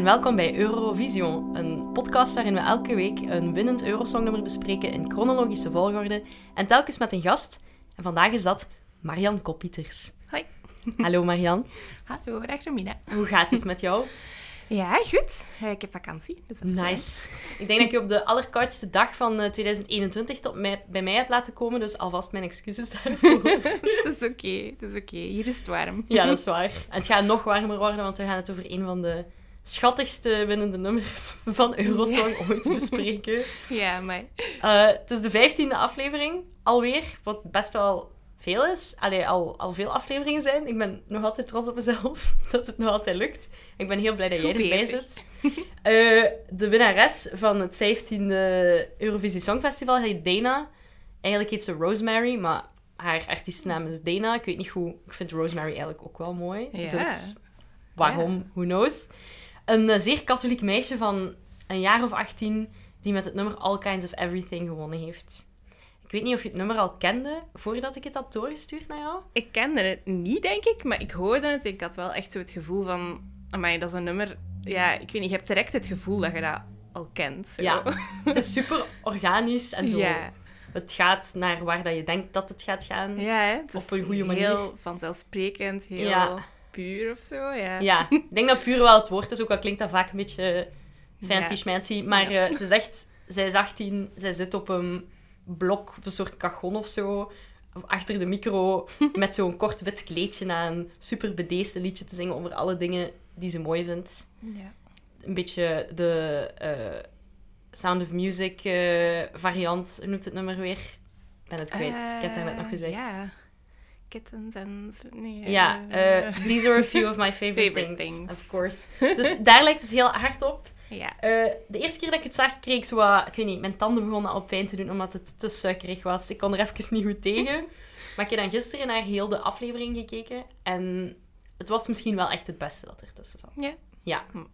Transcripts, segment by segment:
En welkom bij Eurovision, een podcast waarin we elke week een winnend Eurosongnummer bespreken in chronologische volgorde en telkens met een gast. En vandaag is dat Marian Koppieters. Hoi. Hallo Marian. Hallo, dag Romina. Hoe gaat het met jou? Ja, goed. Eh, Ik heb vakantie, dus dat is Nice. Ik denk dat ik je op de allerkoudste dag van eh, 2021 tot mij, bij mij heb laten komen, dus alvast mijn excuses daarvoor. Dat is oké, dat is oké. Hier is het warm. ja, dat is waar. En het gaat nog warmer worden, want we gaan het over een van de schattigste winnende nummers van Eurosong ooit bespreken. Ja, maar... Eh, het is de vijftiende aflevering alweer, wat best wel veel is. Allee, al, al veel afleveringen zijn. Ik ben nog altijd trots op mezelf dat het nog altijd lukt. Ik ben heel blij dat jij erbij zit. Eh, de winnares van het vijftiende Eurovisie Songfestival heet Dana. Eigenlijk heet ze Rosemary, maar haar artiestennaam is Dana. Ik weet niet hoe... Ik vind Rosemary eigenlijk ook wel mooi. Ja. Dus waarom? Who knows? Een eh, zeer katholiek meisje van een jaar of 18 die met het nummer All Kinds of Everything gewonnen heeft. Ik weet niet of je het nummer al kende voordat ik het had doorgestuurd naar jou. Ik kende het niet, denk ik, maar ik hoorde het. Ik had wel echt zo het gevoel van... Amai, dat is een nummer... Ja, ik weet niet, je hebt direct het gevoel dat je dat al kent. zo. Ja, het is super organisch en zo. Ja, Het gaat naar waar dat je denkt dat het gaat gaan. ja hè, het is Op een goede manier. Heel vanzelfsprekend, heel Ja. Puur of zo, ja. Ja, ik denk dat puur wel het woord is, ook al klinkt dat vaak een beetje fancy Ja. schmancy. Maar Ja. eh, het is echt, zij is 18, zij zit op een blok, op een soort cajon of zo, achter de micro, met zo'n kort wit kleedje aan, super bedeesd een liedje te zingen over alle dingen die ze mooi vindt. Ja. Een beetje de eh, Sound of Music eh, variant, noemt het nummer weer? Ik ben het kwijt, ik heb het net nog gezegd. Ja. Kittens en... Nee, Ja, eh, these are a few of my favorite, Favorite things, things. of course. Dus daar lijkt het heel hard op. ja. Eh, de eerste keer dat ik het zag, kreeg ik zo wat... Ik weet niet, mijn tanden begonnen al pijn te doen omdat het te suikerig was. Ik kon er even niet goed tegen. Maar ik heb dan gisteren naar heel de aflevering gekeken. En het was misschien wel echt het beste dat ertussen zat. Ja. Ja. Hm.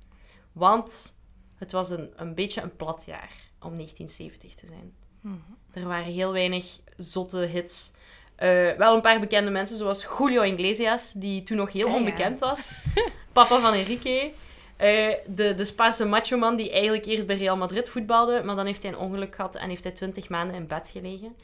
Want het was een, een beetje een plat jaar om 1970 te zijn. Mhm. Er waren heel weinig zotte hits. Eh, wel een paar bekende mensen, zoals Julio Iglesias, die toen nog heel Ah, ja. onbekend was. Papa van Enrique. Eh, de, de Spaanse macho-man die eigenlijk eerst bij Real Madrid voetbalde, maar dan heeft hij een ongeluk gehad en heeft hij twintig maanden in bed gelegen.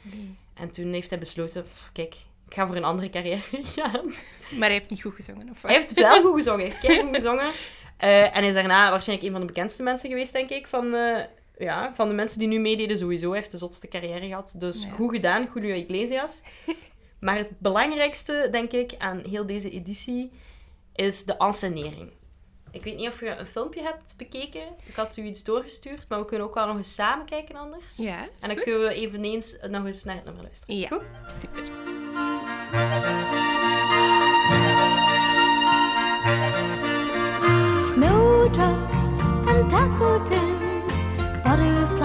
En toen heeft hij besloten, "Pff, kijk, ik ga voor een andere carrière gaan. Maar hij heeft niet goed gezongen, of wat? Hij heeft wel goed gezongen, hij heeft goed gezongen. Eh, en is daarna waarschijnlijk een van de bekendste mensen geweest, denk ik, van, ja, van de mensen die nu meededen sowieso. Hij heeft de zotste carrière gehad. Dus Ja. goed gedaan, Julio Iglesias. maar het belangrijkste, denk ik, aan heel deze editie is de encenering. Ik weet niet of je een filmpje hebt bekeken. Ik had u iets doorgestuurd, maar we kunnen ook wel nog eens samen kijken anders. Ja, En dan goed. kunnen we eveneens nog eens naar het nummer luisteren. Ja, Goed? super. Snowdrops and daffodils, butterfly.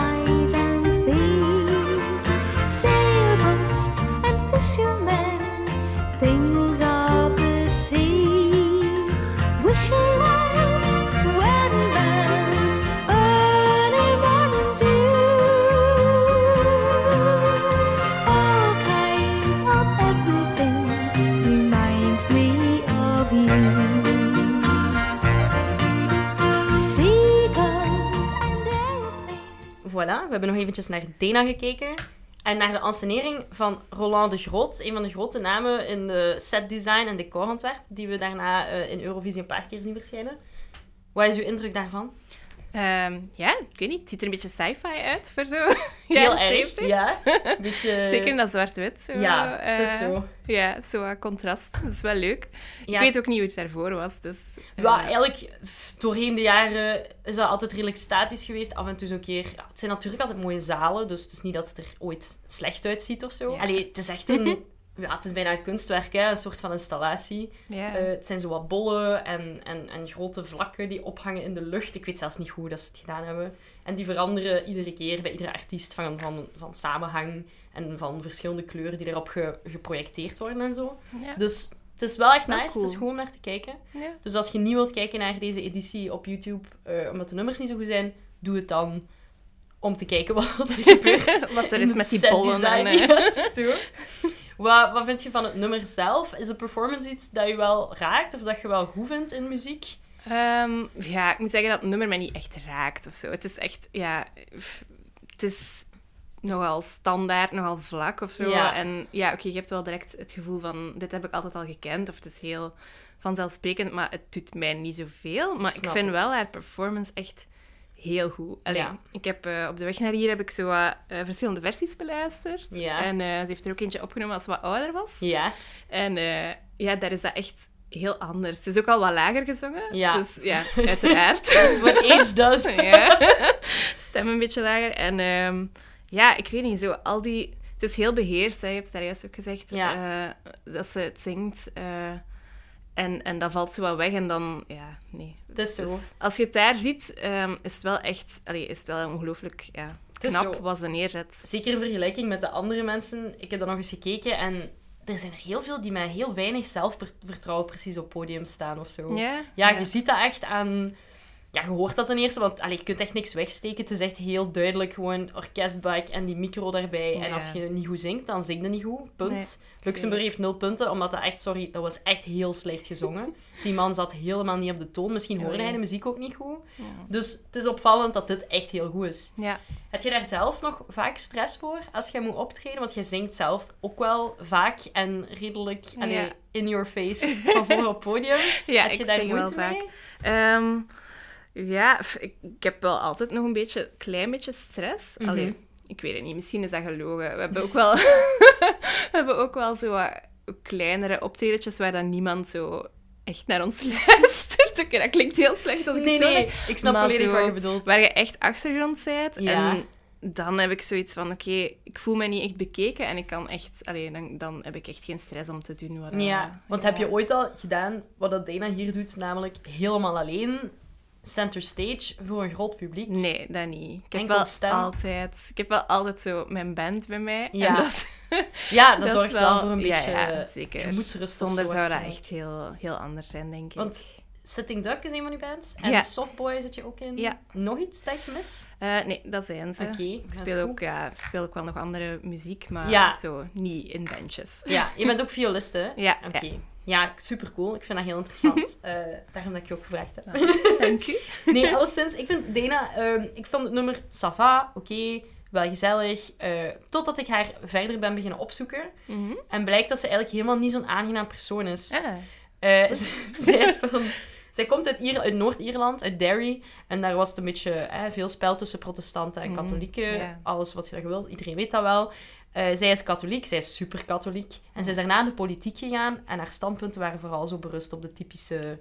Hebben nog eventjes naar Dena gekeken. En naar de ansenering van Roland de Groot, een van de grote namen in de setdesign en decorontwerp, die we daarna eh, in Eurovisie een paar keer zien verschijnen. Wat is uw indruk daarvan? Ehm, ja, ik weet niet. Het ziet er een beetje sci-fi uit voor zo. Heel erg, 70. ja. Beetje... Zeker in dat zwart-wit. Ja, het is eh, zo. Ja, zo contrast. Dat is wel leuk. Ja, Ik weet ook niet hoe het daarvoor was, dus... eh, Ja, eigenlijk doorheen de jaren is dat altijd redelijk statisch geweest. Af en toe zo'n keer... Ja, het zijn natuurlijk altijd mooie zalen, dus het is niet dat het er ooit slecht uitziet of zo. Ja. Allee, het is echt een... Ja, het is bijna een kunstwerk, hè? een soort van installatie. Eh, het zijn zo wat bollen en, en, en grote vlakken die ophangen in de lucht. Ik weet zelfs niet hoe dat ze het gedaan hebben. En die veranderen iedere keer bij iedere artiest van, van, van samenhang en van verschillende kleuren die erop ge- geprojecteerd worden en zo. Dus het is wel echt nice, het is goed om naar te kijken. Dus als je niet wilt kijken naar deze editie op YouTube, eh, omdat de nummers niet zo goed zijn, doe het dan om te kijken wat er gebeurt. Wat er is met die bollen. En, eh, Ja. Wat, wat vind je van het nummer zelf? Is de performance iets dat je wel raakt of dat je wel goed vindt in muziek? Ehm, ja, ik moet zeggen dat het nummer mij niet echt raakt of zo. Het is echt, ja, het is nogal standaard, nogal vlak of zo. Ja. En ja, oké, je hebt wel direct het gevoel van, dit heb ik altijd al gekend, of het is heel vanzelfsprekend, maar het doet mij niet zoveel. Maar ik vind het. wel haar performance echt heel goed. Allee, Ja. ik heb eh, op de weg naar hier heb ik zo eh, verschillende versies beluisterd. Ja. En eh, ze heeft er ook eentje opgenomen als ze wat ouder was. Ja. En ja, daar is dat echt heel anders. Het is ook al wat lager gezongen. Ja. Dus ja, uiteraard. That's what age does. ja. Stem een beetje lager. En ehm, ja, ik weet niet, zo al die... Het is heel beheerst, hè. je hebt het daar juist ook gezegd. Ja. dat ze het zingt. En, en dat valt zo wat weg en dan... Ja, nee. Het is zo. Dus als je het daar ziet, ehm, is het wel echt... Allee, is het wel ongelooflijk ja, knap wat ze neerzet. Zeker in vergelijking met de andere mensen. Ik heb dan nog eens gekeken en er zijn er heel veel die met heel weinig zelfvertrouwen precies op podium staan of zo. Ja? Ja, je ziet dat echt aan... Ja, je hoort dat ten eerste, want allee, je kunt echt niks wegsteken. Het is echt heel duidelijk gewoon orkestbak en die micro daarbij. En als je niet goed zingt, dan zing je niet goed. Punt. Nee, Luxemburg heeft nul punten, omdat dat echt... Sorry, dat was echt heel slecht gezongen. Die man zat helemaal niet op de toon. Misschien hoorde hij de muziek ook niet goed. Ja. Dus het is opvallend dat dit echt heel goed is. ja. Heb je daar zelf nog vaak stress voor als je moet optreden? Want je zingt zelf ook wel vaak en redelijk allee, in your face van voor op podium. Ja, je ik daar zing wel moeite vaak. mee? Ja, ik, ik heb wel altijd nog een beetje, klein beetje stress. Allee, ik weet het niet, misschien is dat gelogen. We hebben ook wel, we hebben ook wel zo wat kleinere optredetjes waar dan niemand zo echt naar ons luistert. Oké, dat klinkt heel slecht als ik Nee, het zo nee, zeg. ik snap Maar volledig zo, wat je bedoelt. Waar je echt achtergrond bent. Ja. En dan heb ik zoiets van, oké, ik voel mij niet echt bekeken en ik kan echt... Allee, dan, dan heb ik echt geen stress om te doen. Wat, Ja, want heb je ooit al gedaan wat dat Dana hier doet, namelijk helemaal alleen center stage voor een groot publiek? Nee, dat niet. Ik heb Enkel wel stem? altijd... Ik heb wel altijd zo mijn band bij mij. Ja. En dat, is- Ja, dat, zorgt wel, voor een beetje ja, zeker. gemoedsrust. of Zonder zo zou dat echt heel, heel anders zijn, denk ik. Want Sitting Duck is een van die bands. En Ja. Softboy zit je ook in. Ja. Nog iets dat ik mis? Eh, nee, dat zijn ze. Oké, ik speel ook, ja, speel ook wel nog andere muziek, maar Ja. zo niet in bandjes. Ja, je bent ook violist, hè? Ja, Oké. Ja, super cool. Ik vind dat heel interessant. Eh, daarom dat ik je ook gevraagd heb. Dank u. Nee, alleszins, ik vind Dana... ehm, ik vond het nummer Sava, oké, wel gezellig. eh, totdat ik haar verder ben beginnen opzoeken. Mhm. En blijkt dat ze eigenlijk helemaal niet zo'n aangenaam persoon is. Ah. Eh, zij, is van, zij komt uit, Ier- uit Noord-Ierland, uit Derry. En daar was het een beetje eh, veel spel tussen protestanten en Mhm, katholieken. Alles wat je dat wil, iedereen weet dat wel. Eh, zij is katholiek, zij is super katholiek. En zij is daarna in de politiek gegaan. En haar standpunten waren vooral zo berust op de typische...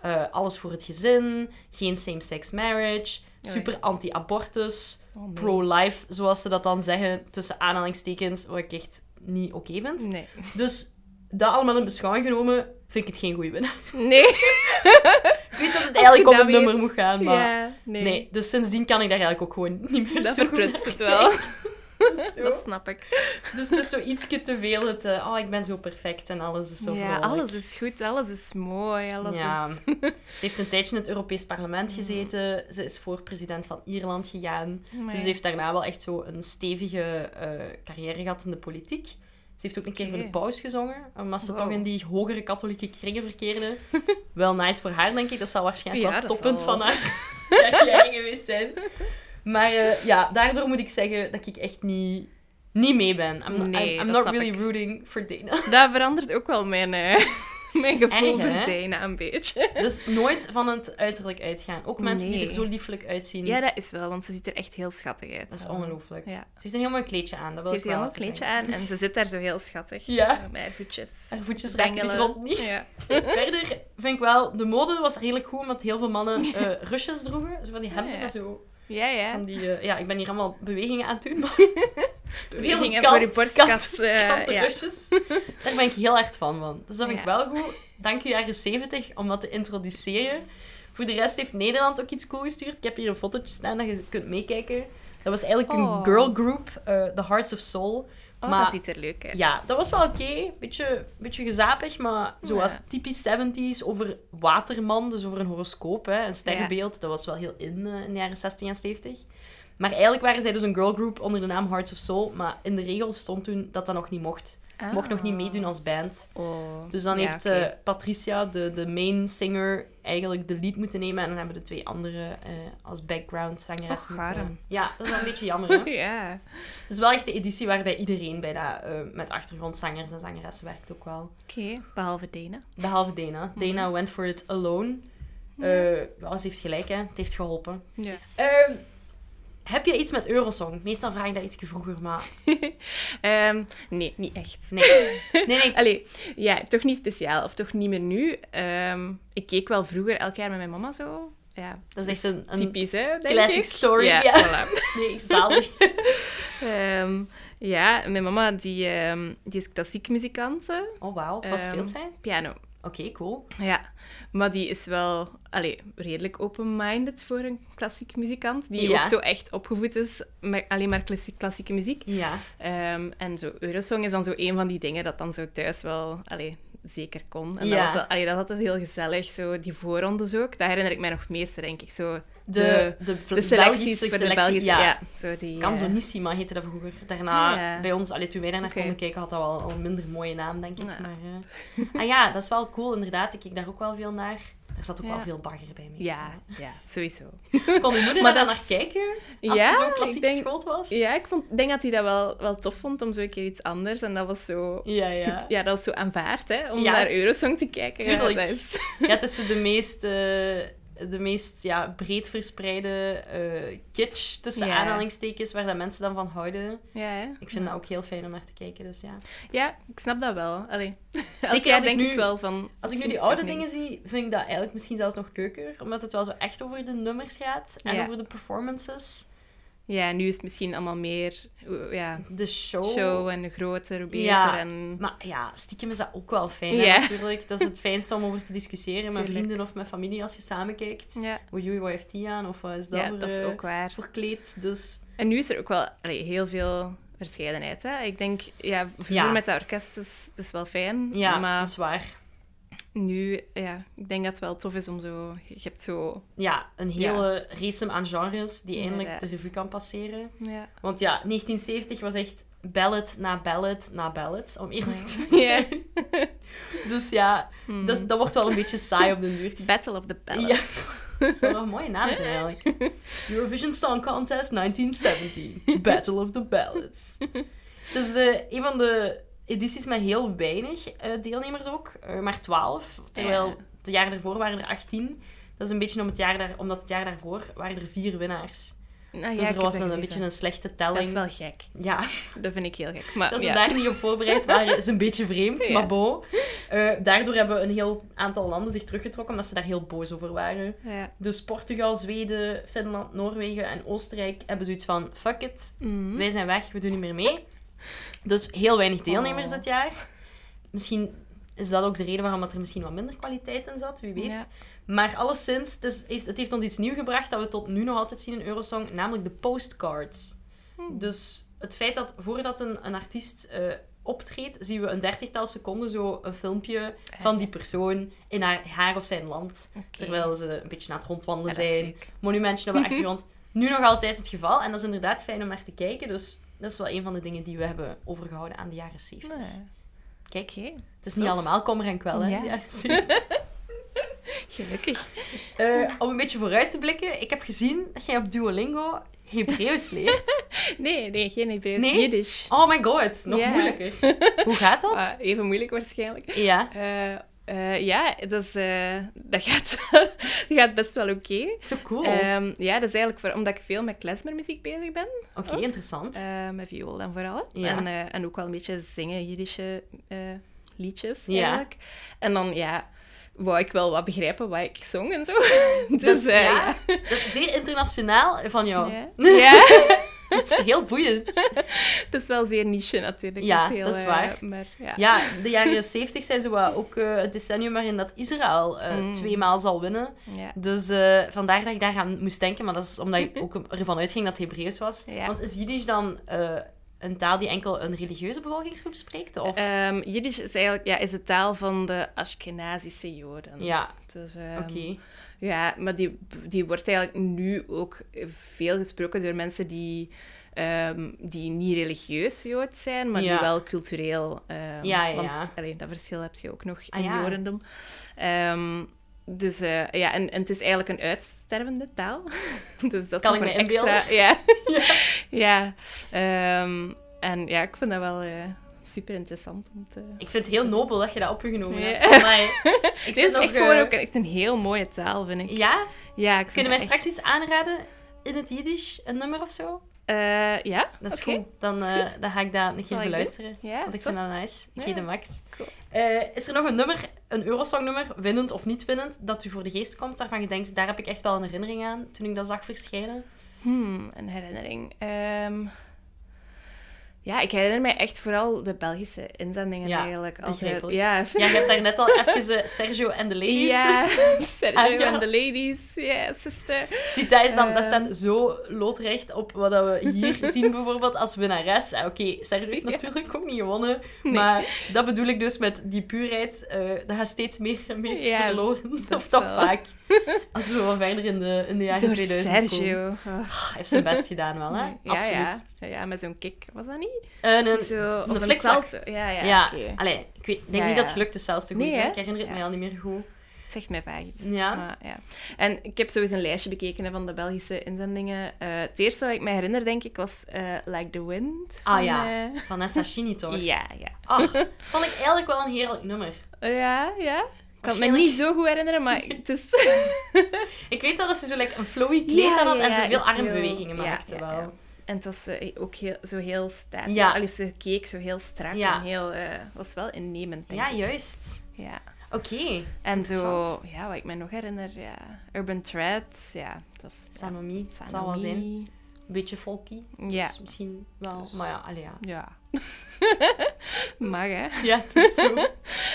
eh, alles voor het gezin, geen same-sex marriage, super anti-abortus, Oh, nee. pro-life, zoals ze dat dan zeggen, tussen aanhalingstekens, wat ik echt niet oké vind. Nee. Dus dat allemaal in beschouwing genomen, vind ik het geen goede winnaar. Nee. Ik weet dat het eigenlijk om dat het nummer moet gaan, maar... Ja, nee. Nee. dus sindsdien kan ik daar eigenlijk ook gewoon niet meer Dat zo verprutst het wel. Zo. Dat snap ik. Dus het is zo ietsje te veel het... oh, ik ben zo perfect en alles is zo ja, vrolijk. alles is goed, alles is mooi, alles Ja. is... Ze heeft een tijdje in het Europees Parlement gezeten. Ze is voor president van Ierland gegaan. Dus ze heeft daarna wel echt zo een stevige eh, carrière gehad in de politiek. Ze heeft ook een keer voor de paus gezongen, omdat ze Wow. toch in die hogere katholieke kringen verkeerde. wel nice voor haar, denk ik. Dat zal waarschijnlijk Ja, wel het toppunt zal van haar carrière geweest zijn. Maar eh, ja, daardoor moet ik zeggen dat ik echt niet, niet mee ben. I'm, Nee, I'm, I'm dat not really ik. rooting for Dana. Dat verandert ook wel mijn, eh, mijn gevoel Erg, voor Dana een beetje. Dus nooit van het uiterlijk uitgaan. Ook mensen die er zo lieflijk uitzien. Ja, dat is wel, want ze ziet er echt heel schattig uit. Dat is ongelooflijk. Ja. Ze heeft een heel mooi kleedje aan, dat wil Ze heeft een heel even kleedje aan en ze zit daar zo heel schattig. Ja. Met haar voetjes. Haar voetjes raken de grond niet. Ja. Verder vind ik wel, de mode was redelijk goed, omdat heel veel mannen eh rushes droegen. Zo van die hemden Ja, zo... Ja, ja. Van die, eh, ja, ik ben hier allemaal bewegingen aan het doen, Bewegingen kant- voor je borstkas. ja. rushes. Daar ben ik heel erg van. Dus dat vind ik wel goed. Dank u jaren 70 om dat te introduceren. Voor de rest heeft Nederland ook iets cool gestuurd. Ik heb hier een fotootje staan dat je kunt meekijken. Dat was eigenlijk een Oh. girl group, eh, The Hearts of Soul. Oh, Maar- dat ziet er leuk uit. Ja, dat was wel oké. Beetje, beetje gezapig, maar zoals Ja. typisch 70s over waterman, dus over een horoscoop, hè, een sterrenbeeld. Dat was wel heel in eh, in de jaren 60 en 70. Maar eigenlijk waren zij dus een girlgroup onder de naam Hearts of Soul. Maar in de regels stond toen dat dat nog niet mocht. Mocht nog niet meedoen als band. Oh. Dus dan Ja, heeft eh, Patricia, de, de main singer, eigenlijk de lead moeten nemen. En dan hebben de twee andere eh, als background zangeressen Och, moeten... Ja, dat is wel een beetje jammer, hè? Ja. Het is wel echt de editie waarbij iedereen bijna eh, met achtergrondzangers en zangeressen werkt ook wel. Oké, behalve Dana. Behalve Dana. Mhm. Dana went for it alone. Eh ja, ze heeft gelijk, hè. Het heeft geholpen. Ja. Ehm, heb je iets met Eurosong? Meestal vraag ik dat iets vroeger, maar... Ehm, nee, niet echt. Nee. Nee, nee. Allee, ja, toch niet speciaal. Of toch niet meer nu. Ehm, ik keek wel vroeger elk jaar met mijn mama zo. Ja, Dat is echt een, een typisch, hè, classic ik. story, Ja, ja. voilà. Nee, zalig. Ehm, ja, mijn mama die, die is klassiek muzikante. Oh, wauw. Wat speelt zij? Piano. Oké, cool. Ja, maar die is wel allee, redelijk open-minded voor een klassiek muzikant. Die Ja. ook zo echt opgevoed is met alleen maar klassie- klassieke muziek. Ja. Ehm, en zo Eurosong is dan zo een van die dingen dat dan zo thuis wel allee, zeker kon. En Ja. dat, was allee, dat had het heel gezellig, zo die voorrondes ook. Dat herinner ik mij nog het meeste, denk ik. Zo De, de, de selecties voor de Belgische... ja. Ja, zo die... Canzonissima heette dat vroeger. Daarna, Ja. bij ons, allee, toen wij daar naar Oké. konden kijken, had dat wel al een minder mooie naam, denk ik. Maar, eh, ah ja, dat is wel cool, inderdaad. Ik keek daar ook wel veel naar. Er zat ook Ja. wel veel bagger bij meestal. ja, ja, sowieso. Kon je moeder Maar daar dat naar kijken? Als ja, ze zo klassiek denk- was? Ja, ik vond, denk dat hij dat wel, wel tof vond om zo een keer iets anders. En dat was zo... Ja, ja. Ja, dat was zo aanvaard, hè, om Ja. naar Eurosong te kijken. Ja, Tuurlijk. dat is... Ja, het is de meest, eh, de meest ja, breed verspreide eh, kitsch, tussen aanhalingstekens, waar dat mensen dan van houden. Ja, hè? Ik vind dat ook heel fijn om naar te kijken, dus ja. Ja, ik snap dat wel. Allee. Zeker als ik denk nu- ik wel van... Als ik nu die oude dingen niks. zie, vind ik dat eigenlijk misschien zelfs nog leuker. Omdat het wel zo echt over de nummers gaat en Ja. over de performances. Ja, nu is het misschien allemaal meer uh, ja, De show. show en groter, beter. Ja, En... Maar ja, stiekem is dat ook wel fijn, Ja. natuurlijk. Dat is het fijnste om over te discussiëren met vrienden of met familie als je samen kijkt. Ja, Oei, wat heeft die aan? Of wat is dat ja, voor, dat is eh, ook waar. voor kleed? Dus En nu is er ook wel allee, heel veel verscheidenheid. Hè? Ik denk, ja, vroeger Ja. met dat orkest is, is wel fijn. ja, maar dat is waar. Nu, ja, ik denk dat het wel tof is om zo... Je hebt zo... Ja, een hele race aan genres die eindelijk de revue kan passeren. Ja. Want ja, 1970 was echt ballad na ballad na ballad, om eerlijk te Ja. zijn. Dus ja, Hmm. dat, dat wordt wel een beetje saai op den duur. Battle of the Ja, Ballads. dat zou wel een mooie naam zijn eigenlijk. Eurovision Song Contest 1970. Battle of the Ballads. Het is eh, een van de edities met heel weinig eh, deelnemers ook. eh, maar 12. Terwijl Ja. het jaar daarvoor waren er 18. Dat is een beetje om het jaar daar, omdat het jaar daarvoor waren er vier winnaars. Nou, dus er was dat een, een beetje een slechte Dat telling. is wel gek. Ja, Dat vind ik heel gek. Maar, dat ze ja. daar niet op voorbereid waren, is een beetje vreemd, Ja. maar bon. Eh, daardoor hebben een heel aantal landen zich teruggetrokken, omdat ze daar heel boos over waren. Dus Portugal, Zweden, Finland, Noorwegen en Oostenrijk hebben zoiets van... Fuck it, Mhm. wij zijn weg, we doen niet meer mee. Dus heel weinig deelnemers Oh. dit jaar. Misschien is dat ook de reden waarom dat er misschien wat minder kwaliteit in zat, wie weet. Ja. Maar alleszins, het, is, heeft, het heeft ons iets nieuws gebracht dat we tot nu nog altijd zien in Eurosong, namelijk de postcards. Hmm. Dus het feit dat voordat een, een artiest eh, optreedt, zien we een dertigtal seconden zo een filmpje van die persoon in haar, haar of zijn land. Terwijl ze een beetje aan het rondwandelen Ja, zijn. Monumentje op de achtergrond. Nu nog altijd het geval. En dat is inderdaad fijn om naar te kijken. Dus dat is wel een van de dingen die we hebben overgehouden aan de jaren 70. Nou, Kijk, het is niet allemaal kommer en kwel, hè? Ja. de jaren 70. gelukkig. Eh, om een beetje vooruit te blikken. Ik heb gezien dat jij op Duolingo Hebreeuws leert. Nee, nee, geen Hebreeuws. Nee? Jiddisch. Oh my god, nog moeilijker. Hoe gaat dat? Ah, even moeilijk waarschijnlijk. Ja, Eh, eh, ja, dat, is, eh, dat, gaat, dat gaat best wel oké. zo cool. Ehm, ja, dat is eigenlijk voor, omdat ik veel met klezmermuziek bezig ben. Oké, interessant. Eh, met viool dan vooral. Ja. En, en ook wel een beetje zingen, Jiddische liedjes Ja. eigenlijk. En dan, ja, wou ik wel wat begrijpen wat ik zong en zo. dus ja. ja. Dat is zeer internationaal van jou. Ja. ja. Dat is heel boeiend. Het is wel zeer niche natuurlijk. Ja, heel, dat is eh, waar. maar, ja. Ja, de jaren 70 zijn zo wat ook eh, het decennium waarin dat Israël Mm. tweemaal zal winnen. Ja. Dus vandaar dat ik daar aan moest denken. Maar dat is omdat ik ook ervan uitging dat het Hebreeuws was. Ja. Want is Jiddisch dan een taal die enkel een religieuze bevolkingsgroep spreekt? Of... Ehm, Jiddisch is eigenlijk ja, is de taal van de Ashkenazische Joden. ja, Dus, ehm, oké. Ja, maar die, die wordt eigenlijk nu ook veel gesproken door mensen die, ehm, die niet religieus Jood zijn, maar Ja. die wel cultureel... Ja, ja, want ja. allee, dat verschil heb je ook nog Ah, in ja. Jodendom. Dus eh, ja, en, en het is eigenlijk een uitstervende taal. dus dat is Kan nog ik een me extra... Ja. ja. Ehm, en ja, ik vind dat wel eh, super interessant om te... Ik vind het heel nobel dat je dat opgenomen Ja. hebt. Amai. Ik Dit zit is nog, echt eh, gewoon ook echt een heel mooie taal, vind ik. Ja? Ja, ik vind Kunnen wij straks iets aanraden in het Jiddisch? Een nummer of zo? Eh, ja, Dat is goed. Dan, Is eh, goed. dan ga ik dat een keer beluisteren. Ja, Want ik vind dat nice. Ik Ja. geef de max. Cool. Eh, is er nog een nummer, een Eurosong-nummer, winnend of niet winnend, dat u voor de geest komt, waarvan je denkt, daar heb ik echt wel een herinnering aan, toen ik dat zag verschijnen? Hmm, een herinnering. Ehm, ja, ik herinner mij echt vooral de Belgische inzendingen Ja, eigenlijk. Altijd. Ja, Ja, je hebt daar net al even eh, Sergio en de Ladies. Ja, Sergio Ah, en de ladies. Ja, sister. Zie, dat, is dan, dat Ehm. staat zo loodrecht op wat we hier zien bijvoorbeeld als winnares. Ah, Oké, Sergio heeft natuurlijk ook niet gewonnen, Nee. maar dat bedoel ik dus met die puurheid. eh, dat gaat steeds meer en meer verloren. dat Of toch wel. vaak. Als we wat verder in de, in de jaren Door 2000 komen. Sergio. Oh. Hij heeft zijn best gedaan wel, hè? Ja, Absoluut. Ja, ja, met zo'n kick. Was dat niet? Eh, een- zo een een Ja, ja, Ja, oké. allee, ik, weet, denk Ja, niet dat het gelukt is zelfs te goed. Nee? Ik herinner het mij al niet meer goed. Het zegt mij vaak iets. Ja. Maar, ja. En ik heb sowieso een lijstje bekeken van de Belgische inzendingen. Eh, het eerste wat ik me herinner, denk ik, was eh, Like the Wind. Ah van, ja, Vanessa Chini toch? ja, ja. Ach, vond ik eigenlijk wel een heerlijk nummer. Ja, ja. Ik kan het me niet zo goed herinneren, maar het is... Ik weet wel dat ze zo like, een flowy kleed Ja, aan had ja, en zoveel heel- armbewegingen maakte wel. En het was eh, ook heel, zo heel statisch. Ja. Allee, ze keek zo heel strak en heel... eh was wel innemend, denk Ja, ik. juist. Ja. Oké. En zo... Ja, wat ik me nog herinner, ja... Urban Thread, ja. Dat is... Sanomi, ja, het zal wel zijn. Sanomi. Een beetje folky. Ja. Dus misschien wel. Dus- Maar ja, allee, ja. Ja. Mag, hè? Ja, het is zo.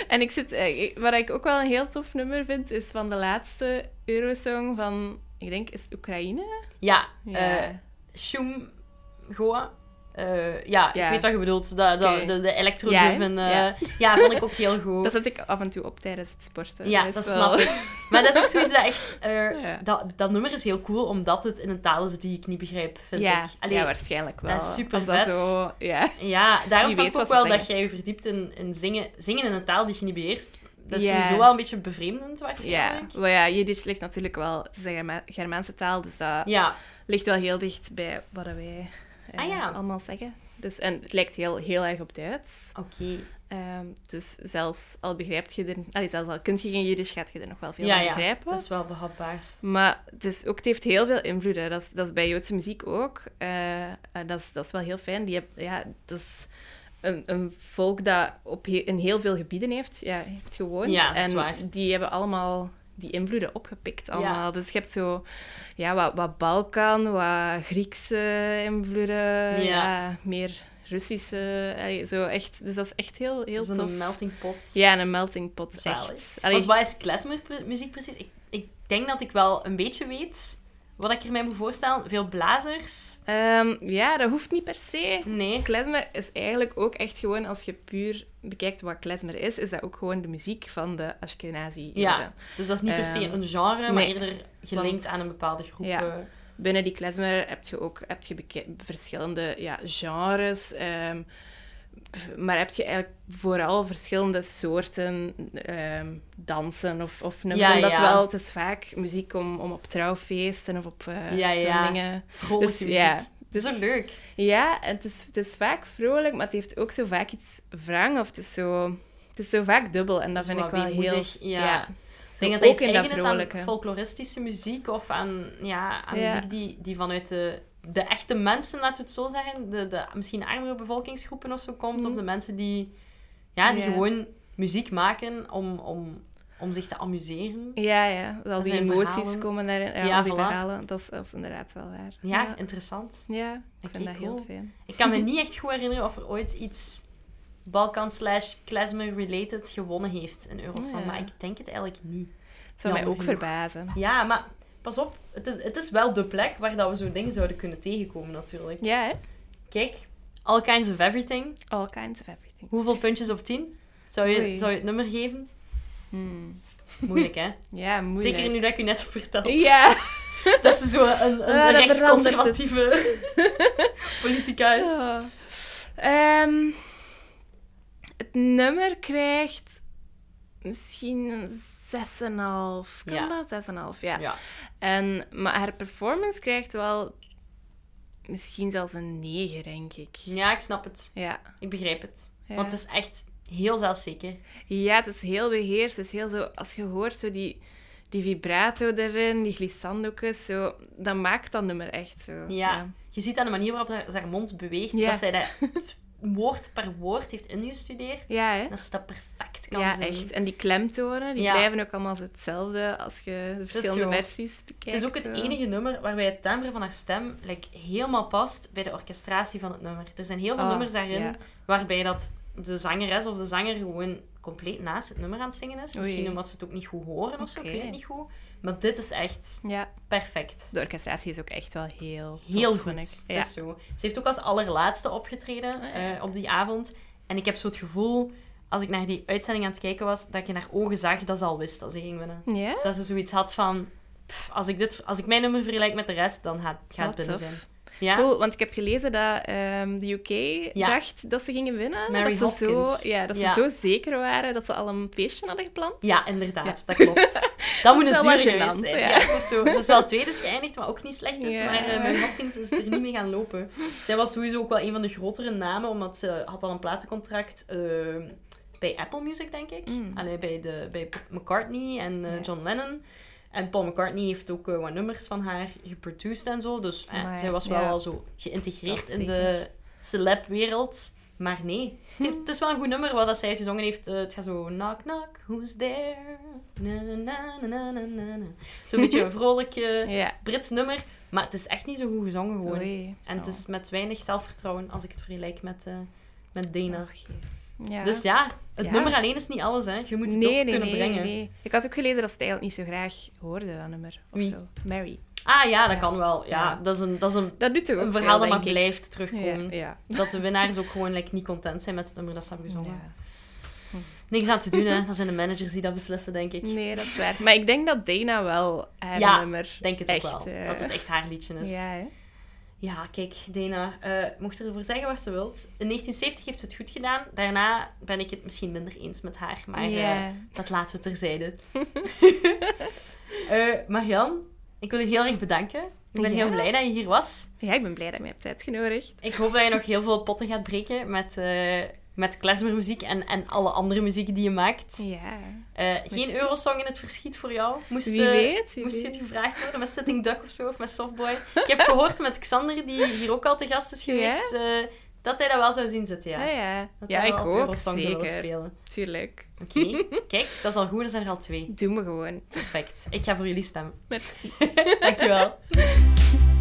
En ik zit, eh, ik- wat ik ook wel een heel tof nummer vind, is van de laatste Eurosong van, ik denk, is het Oekraïne? Ja, Ja. eh Shum Goa. Eh, ja, Ja. ik weet wat je bedoelt. Dat, dat, Oké. de, de electro Ja, hè? driven, eh, Ja. ja. vond ik ook heel goed. Dat zet ik af en toe op tijdens het sporten. Ja, dat wel- snap ik. Maar dat is ook zoiets dat echt... eh, Ja. dat, dat nummer is heel cool, omdat het in een taal is die ik niet begrijp, vind Ja, ik. Allee, ja, waarschijnlijk wel. dat is super Als dat vet. zo, ja. Ja, daarom snap ik ook wel dat jij je verdiept in, in zingen, zingen in een taal die je niet beheerst. Dat is Ja. sowieso wel een beetje bevreemdend, Ja, waarschijnlijk. maar ja, Jiddisch ligt natuurlijk wel, het is een Germa- Germaanse taal, dus dat Ja, ligt wel heel dicht bij wat wij eh, Ah, ja. allemaal zeggen. Dus, en het lijkt heel, heel erg op Duits. oké. Ehm, dus zelfs al begrijpt je er... Allee, zelfs al kun je geen Jiddisch, gaat je er nog wel veel Ja, van ja, begrijpen. het is wel behapbaar. Maar het, is ook, het heeft heel veel invloeden. Dat is, dat is bij Joodse muziek ook. Eh, eh, dat, is, dat is wel heel fijn. Die heb, ja, dat is een, een volk dat op he- in heel veel gebieden heeft, ja, heeft gewoond. Ja, dat is en waar. die hebben allemaal die invloeden opgepikt. Allemaal. Ja. Dus je hebt zo ja, wat, wat Balkan, wat Griekse invloeden, ja. meer Russische. allee, zo echt, dus dat is echt heel, heel Zo'n tof. melting pot. Ja, een melting pot. Zalig. Echt. Allee, Want wat is klezmermuziek precies? Ik, ik denk dat ik wel een beetje weet wat ik er mij moet voorstellen. Veel blazers? ehm, ja, dat hoeft niet per se. Nee. Klezmer is eigenlijk ook echt gewoon, als je puur bekijkt wat klezmer is, is dat ook gewoon de muziek van de Ashkenazi. Ja, dus dat is niet per se Ehm, een genre, maar nee. eerder gelinkt Want- aan een bepaalde groep. Ja. eh. Binnen die klezmer heb je ook heb je verschillende ja, genres, ehm, maar heb je eigenlijk vooral verschillende soorten ehm, dansen of, of nummers. Ja, Omdat ja. wel, het is vaak muziek om, om op trouwfeesten of op eh Ja, zo'n ja. dingen. Vrolijke Dus muziek. ja, Het is zo leuk. Ja, en het is, het is vaak vrolijk, maar het heeft ook zo vaak iets wrang. Of het is zo, het is zo vaak dubbel. En dat vind ik wel heel... ja. Ik denk dat ook dat iets in dat eigen is aan folkloristische muziek of aan, ja, aan Ja. muziek die, die vanuit de, de echte mensen, laten we het zo zeggen, de, de misschien armere bevolkingsgroepen of zo komt, Mhm. of de mensen die, ja, die gewoon muziek maken om, om, om zich te amuseren. Ja, ja. Al die emoties verhalen. komen daarin. Ja, Ja, al die voilà. verhalen. Dat is, dat is inderdaad wel waar. Ja, Ja, interessant. Ja, ik vind dat heel fijn. Ik kan me niet echt goed herinneren of er ooit iets Balkan slash klezmer related gewonnen heeft in Eurosong, Ja. maar ik denk het eigenlijk niet. Het zou mij ook genoeg. verbazen. Ja, maar pas op, het is, het is wel de plek waar dat we zo'n dingen zouden kunnen tegenkomen natuurlijk. Ja, hè? Kijk, All Kinds of Everything. All kinds of everything. Hoeveel puntjes op 10? Zou je, Oei. zou je het nummer geven? Hmm. Moeilijk, hè? Ja, moeilijk. Zeker nu dat ik u net heb verteld. Ja. Dat ze zo een, een Ah, dat rechtsconservatieve politica is. Oh. Ehm, het nummer krijgt misschien een 6,5. Kan Ja. dat? 6,5, ja. Ja. En, maar haar performance krijgt wel misschien zelfs een 9, denk ik. ja, ik snap het. Ja. Ik begrijp het. Ja. Want het is echt heel zelfzeker. Ja, het is heel beheerst. Het is heel zo... Als je hoort zo die, die vibrato erin, die glissando's, zo... Dat maakt dat nummer echt zo. Ja. Je ziet aan de manier waarop haar- ze haar mond beweegt, dat zij dat woord per woord heeft ingestudeerd. Ja? Dat ze dat perfect kan Ja, zingen. echt. En die klemtonen, die Ja. blijven ook allemaal hetzelfde als je de verschillende versies bekijkt. Het is ook het zo. enige nummer waarbij het timbre van haar stem like, helemaal past bij de orchestratie van het nummer. Er zijn heel veel Ah, nummers daarin ja. waarbij dat de zangeres of de zanger gewoon compleet naast het nummer aan het zingen is. Misschien Oei. omdat ze het ook niet goed horen of zo, ik weet het niet goed. Maar dit is echt Ja, perfect. de orchestratie is ook echt wel heel Heel tof, goed. vind ik. Het Ja. is zo. Ze heeft ook als allerlaatste opgetreden Ah, eh, op die avond. En ik heb zo het gevoel, als ik naar die uitzending aan het kijken was, dat ik in haar ogen zag dat ze al wist dat ze ging winnen. Ja? Dat ze zoiets had van... pff, als, ik dit, als ik mijn nummer vergelijk met de rest, dan gaat, gaat het binnen tof. zijn. Ja? Cool, want ik heb gelezen dat ehm, de UK Ja. dacht dat ze gingen winnen. Mary dat ze, zo, ja, dat ze zo zeker waren dat ze al een feestje hadden gepland. Ja, inderdaad. Dat klopt. Dat moet een zuur zijn. ja. Ja. het is zo. Ze is wel tweede geëindigd, wat ook niet slecht is. Maar uh, Mary Hopkins is er niet mee gaan lopen. Zij was sowieso ook wel een van de grotere namen, omdat ze had al een platencontract eh, bij Apple Music, denk ik. Mm. Allee, bij, de, bij McCartney en eh. John Lennon. En Paul McCartney heeft ook eh, wat nummers van haar geproduced en zo. Dus eh, zij was wel ja. al zo geïntegreerd in de celeb-wereld. Maar nee, het, heeft- het is wel een goed nummer wat dat zij gezongen heeft. Eh, het gaat zo knock knock, who's there? Na, na, na, na, na, na, na. Zo'n beetje een vrolijk Ja. Brits nummer. Maar het is echt niet zo goed gezongen gewoon. Oei. En het is met weinig zelfvertrouwen als ik het vergelijk met, eh, met Dana. Ja. Dus ja, het Ja. nummer alleen is niet alles. Hè. Je moet het nee, ook nee, kunnen nee, brengen. nee. Ik had ook gelezen dat ze het eigenlijk niet zo graag hoorde, dat nummer. Of Wie? zo. Mary. Ah ja, dat Ja. kan wel. Ja. Dat is een, dat is een, Dat doet toch ook een veel, verhaal dat maar ik. blijft terugkomen. Dat de winnaars ook gewoon like, niet content zijn met het nummer dat ze hebben gezongen. Ja. Niks aan te doen, hè. Dat zijn de managers die dat beslissen, denk ik. Nee, dat is waar. Maar ik denk dat Dana wel haar nummer denk het echt... ook wel. eh, Dat het echt haar liedje is. Ja, hè? Ja, kijk, Dana, eh, mocht ervoor zeggen wat ze wilt. In 1970 heeft ze het goed gedaan. Daarna ben ik het misschien minder eens met haar. Maar eh, dat laten we terzijde. Eh Marian, ik wil je heel erg bedanken. Ik ben Ja. heel blij dat je hier was. Ja, ik ben blij dat je me hebt uitgenodigd. Ik hoop dat je nog heel veel potten gaat breken met, met klezmermuziek en, en alle andere muziek die je maakt. Ja. Eh, geen. Eurosong in het verschiet voor jou. Moest, Wie eh, weet, wie Moest je het gevraagd worden met Sitting Duck of zo, of met Softboy? Ik heb gehoord met Xander, die hier ook al te gast is geweest, eh, dat hij dat wel zou zien zitten, ja. Ja, ja. Dat ja ik ook, Eurosong zeker. spelen. Tuurlijk. Oké, kijk, dat is al goed, er zijn er al twee. Doe me gewoon. Perfect. Ik ga voor jullie stemmen. Merci. Dankjewel.